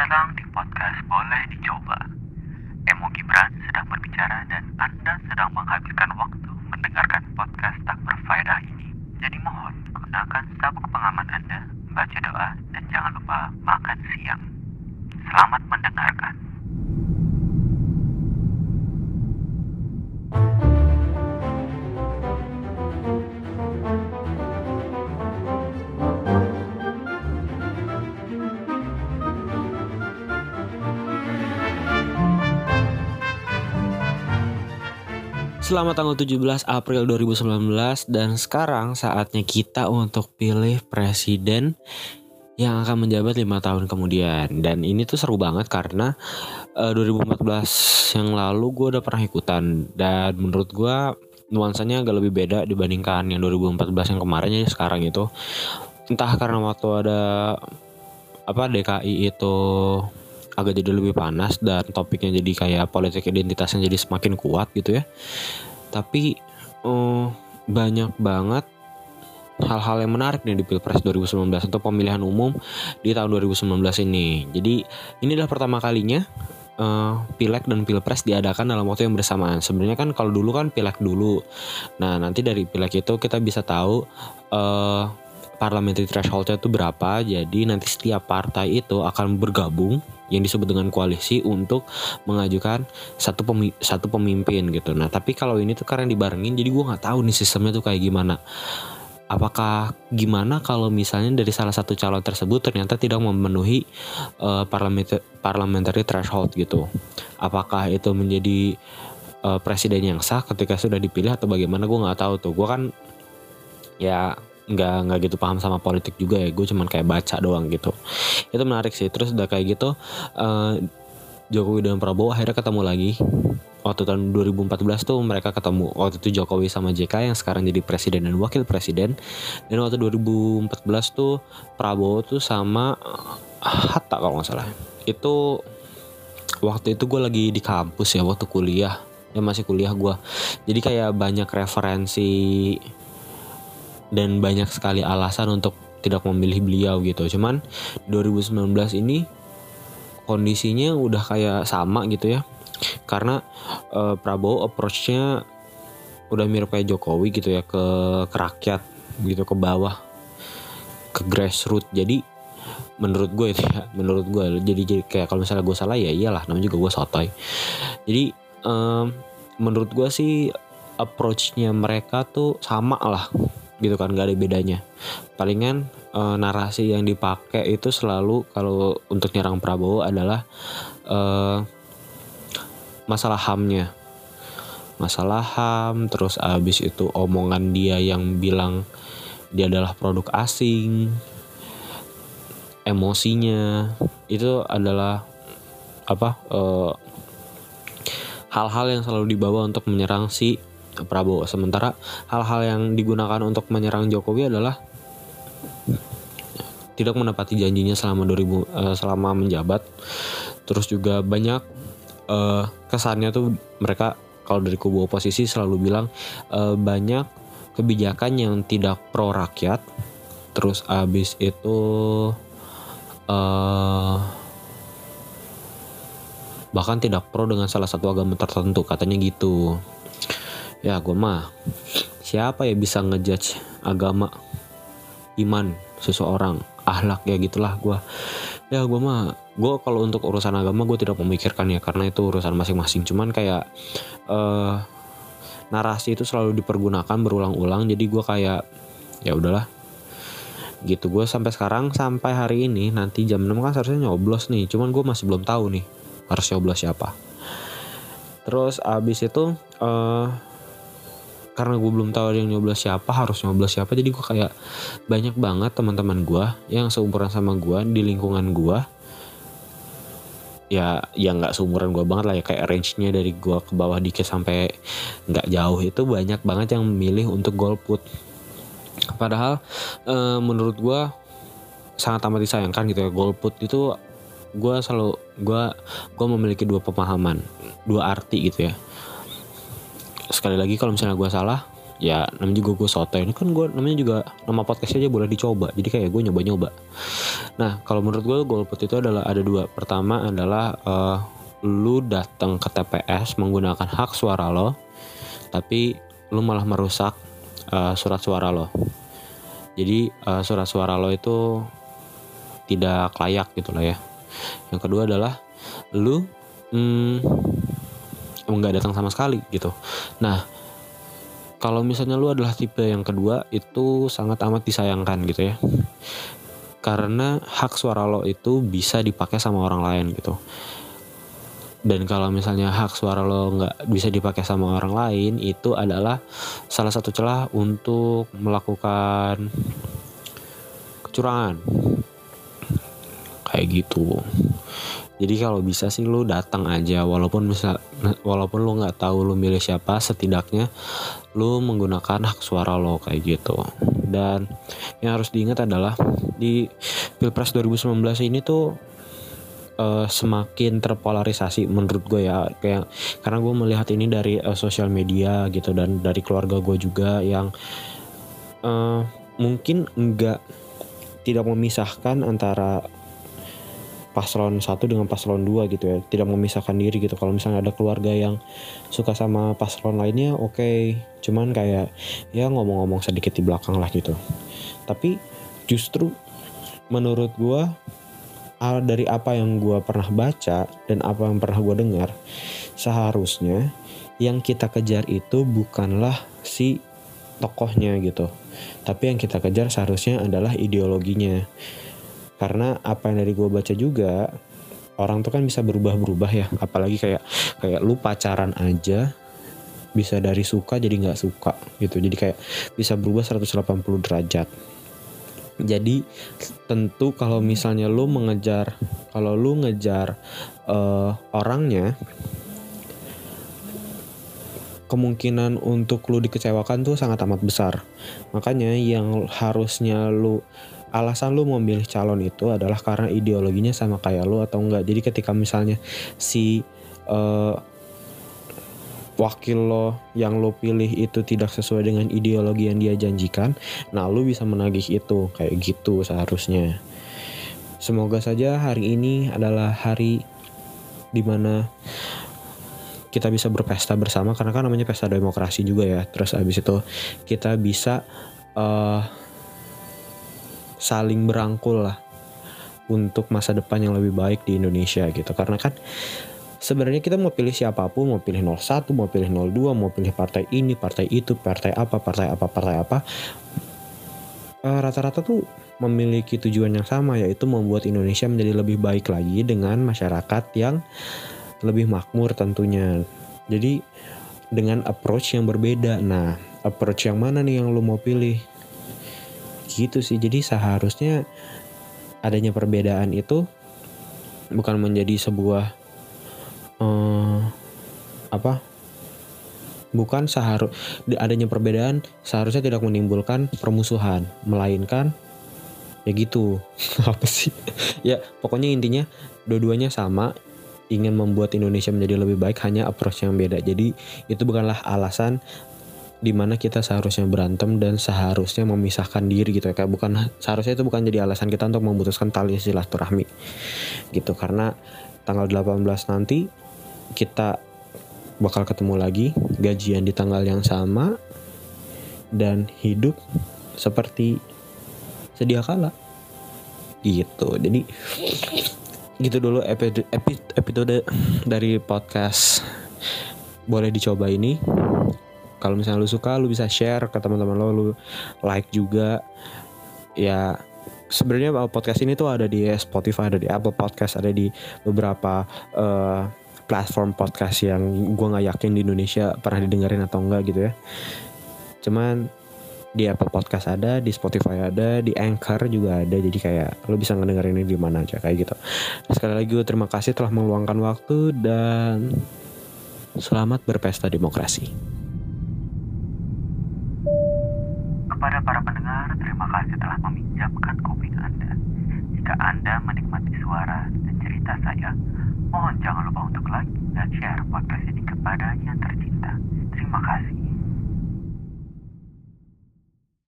datang di podcast Boleh Dicoba. Emo Gibran sedang berbicara dan Anda sedang menghabiskan waktu mendengarkan podcast tak berfaedah ini. Jadi mohon gunakan sabuk pengaman Anda, baca doa, dan jangan lupa makan siang. Selamat mendengarkan. Selamat tanggal 17 April 2019 dan sekarang saatnya kita untuk pilih presiden yang akan menjabat lima tahun kemudian. Dan ini tuh seru banget karena eh, 2014 yang lalu gue udah pernah ikutan dan menurut gue nuansanya agak lebih beda dibandingkan yang 2014 yang kemarin ya sekarang itu. Entah karena waktu ada apa DKI itu agak jadi lebih panas dan topiknya jadi kayak politik identitasnya jadi semakin kuat gitu ya tapi eh, banyak banget hal-hal yang menarik nih di Pilpres 2019 atau pemilihan umum di tahun 2019 ini. Jadi ini adalah pertama kalinya eh, Pileg dan Pilpres diadakan dalam waktu yang bersamaan. Sebenarnya kan kalau dulu kan Pileg dulu. Nah, nanti dari Pileg itu kita bisa tahu eh parliamentary thresholdnya itu berapa. Jadi nanti setiap partai itu akan bergabung yang disebut dengan koalisi untuk mengajukan satu pemi- satu pemimpin gitu. Nah, tapi kalau ini tuh karena dibarengin, jadi gua nggak tahu nih sistemnya tuh kayak gimana. Apakah gimana kalau misalnya dari salah satu calon tersebut ternyata tidak memenuhi eh, parliamentary, parliamentary threshold gitu? Apakah itu menjadi eh, presiden yang sah ketika sudah dipilih atau bagaimana? Gue nggak tahu tuh. Gue kan ya nggak nggak gitu paham sama politik juga ya. Gue cuman kayak baca doang gitu. Itu menarik sih. Terus udah kayak gitu. eh, Jokowi dan Prabowo akhirnya ketemu lagi waktu tahun 2014 tuh mereka ketemu waktu itu Jokowi sama JK yang sekarang jadi presiden dan wakil presiden dan waktu 2014 tuh Prabowo tuh sama eh, Hatta kalau nggak salah itu waktu itu gue lagi di kampus ya waktu kuliah ya masih kuliah gue jadi kayak banyak referensi dan banyak sekali alasan untuk tidak memilih beliau gitu. Cuman 2019 ini kondisinya udah kayak sama gitu ya. Karena eh, Prabowo approach-nya udah mirip kayak Jokowi gitu ya ke, ke rakyat gitu ke bawah ke grassroots. Jadi menurut gue itu ya menurut gue jadi, jadi kayak kalau misalnya gue salah ya iyalah namanya juga gue sotoy. Jadi em, menurut gue sih approach-nya mereka tuh sama lah gitu kan gak ada bedanya. Palingan eh, narasi yang dipakai itu selalu kalau untuk nyerang Prabowo adalah eh, masalah hamnya. Masalah ham terus abis itu omongan dia yang bilang dia adalah produk asing emosinya itu adalah apa eh, hal-hal yang selalu dibawa untuk menyerang si Prabowo. Sementara hal-hal yang digunakan untuk menyerang Jokowi adalah tidak menepati janjinya selama 2000 eh, selama menjabat. Terus juga banyak eh, kesannya tuh mereka kalau dari kubu oposisi selalu bilang eh, banyak kebijakan yang tidak pro rakyat. Terus abis itu eh bahkan tidak pro dengan salah satu agama tertentu. Katanya gitu ya gue mah siapa ya bisa ngejudge agama iman seseorang ahlak ya gitulah gue ya gue mah gue kalau untuk urusan agama gue tidak memikirkan ya karena itu urusan masing-masing. Cuman kayak eh narasi itu selalu dipergunakan berulang-ulang jadi gue kayak ya udahlah. Gitu gue sampai sekarang sampai hari ini nanti jam 6 kan seharusnya nyoblos nih cuman gue masih belum tahu nih harus nyoblos siapa. Terus abis itu eh karena gue belum tahu ada yang nyoblos siapa harus nyoblos siapa. Jadi gue kayak banyak banget teman-teman gue yang seumuran sama gue di lingkungan gue ya yang nggak seumuran gue banget lah ya kayak range-nya dari gue ke bawah dikit sampai nggak jauh itu banyak banget yang memilih untuk golput. Padahal eh, menurut gue sangat amat disayangkan gitu ya golput itu gue selalu gue gue memiliki dua pemahaman dua arti gitu ya sekali lagi kalau misalnya gue salah ya namanya juga gue soto. Ini kan gue namanya juga nama podcastnya aja boleh dicoba. Jadi kayak gue nyoba-nyoba. Nah kalau menurut gue golput itu adalah ada dua. Pertama adalah uh, lu datang ke TPS menggunakan hak suara lo tapi lu malah merusak uh, surat suara lo. Jadi uh, surat suara lo itu tidak layak gitu lah ya. Yang kedua adalah lu hmm, nggak datang sama sekali gitu. Nah kalau misalnya lu adalah tipe yang kedua itu sangat amat disayangkan gitu ya. Karena hak suara lo itu bisa dipakai sama orang lain gitu. Dan kalau misalnya hak suara lo nggak bisa dipakai sama orang lain itu adalah salah satu celah untuk melakukan kecurangan. Kayak gitu jadi kalau bisa sih lo datang aja walaupun misal walaupun lo nggak tahu lo milih siapa setidaknya lo menggunakan hak suara lo kayak gitu. Dan yang harus diingat adalah di pilpres 2019 ini tuh uh, semakin terpolarisasi menurut gue ya. Kayak karena gue melihat ini dari uh, sosial media gitu dan dari keluarga gue juga yang uh, mungkin enggak tidak memisahkan antara paslon satu dengan paslon dua gitu ya. Tidak memisahkan diri gitu. Kalau misalnya ada keluarga yang suka sama paslon lainnya oke. Okay. cuman kayak ya ngomong-ngomong sedikit di belakang lah gitu. Tapi justru menurut gue dari apa yang gue pernah baca dan apa yang pernah gue dengar seharusnya yang kita kejar itu bukanlah si tokohnya gitu. Tapi yang kita kejar seharusnya adalah ideologinya karena apa yang dari gue baca juga orang tuh kan bisa berubah-berubah ya. Apalagi kayak kayak lu pacaran aja bisa dari suka jadi nggak suka gitu. Jadi kayak bisa berubah 180 derajat. Jadi tentu kalau misalnya lu mengejar kalau lu ngejar uh, orangnya kemungkinan untuk lu dikecewakan tuh sangat amat besar. Makanya yang harusnya lu alasan lu memilih calon itu adalah karena ideologinya sama kayak lu atau enggak. Jadi ketika misalnya si uh, wakil lo yang lo pilih itu tidak sesuai dengan ideologi yang dia janjikan, nah lo bisa menagih itu kayak gitu seharusnya. Semoga saja hari ini adalah hari di mana kita bisa berpesta bersama karena kan namanya pesta demokrasi juga ya. Terus abis itu kita bisa uh, saling berangkul lah untuk masa depan yang lebih baik di Indonesia gitu. Karena kan sebenarnya kita mau pilih siapa pun, mau pilih 01, mau pilih 02, mau pilih partai ini, partai itu, partai apa, partai apa, partai apa, eh, rata-rata tuh memiliki tujuan yang sama yaitu membuat Indonesia menjadi lebih baik lagi dengan masyarakat yang lebih makmur tentunya. Jadi dengan approach yang berbeda. Nah, approach yang mana nih yang lo mau pilih? Gitu sih. Jadi seharusnya adanya perbedaan itu bukan menjadi sebuah uh, apa? Bukan seharus adanya perbedaan seharusnya tidak menimbulkan permusuhan melainkan ya gitu. Apa sih? Ya pokoknya intinya dua-duanya sama ingin membuat Indonesia menjadi lebih baik hanya approach yang beda. Jadi itu bukanlah alasan di mana kita seharusnya berantem dan seharusnya memisahkan diri gitu ya kayak bukan seharusnya itu bukan jadi alasan kita untuk memutuskan tali silaturahmi gitu. Karena tanggal 18 nanti kita bakal ketemu lagi gajian di tanggal yang sama dan hidup seperti sedia kala gitu. Jadi gitu dulu episode, episode dari podcast boleh dicoba ini kalau misalnya lu suka lu bisa share ke teman-teman lo lu like juga ya sebenarnya podcast ini tuh ada di Spotify ada di Apple Podcast ada di beberapa uh, platform podcast yang gue nggak yakin di Indonesia pernah didengarin atau enggak gitu ya cuman di Apple Podcast ada, di Spotify ada, di Anchor juga ada. Jadi kayak lo bisa ngedengerin ini di mana aja kayak gitu. Sekali lagi gue terima kasih telah meluangkan waktu dan selamat berpesta demokrasi. Kasih telah meminjamkan kopi Anda. Jika Anda menikmati suara dan cerita saya, Mohon jangan lupa untuk like dan share podcast ini kepada yang tercinta. Terima kasih.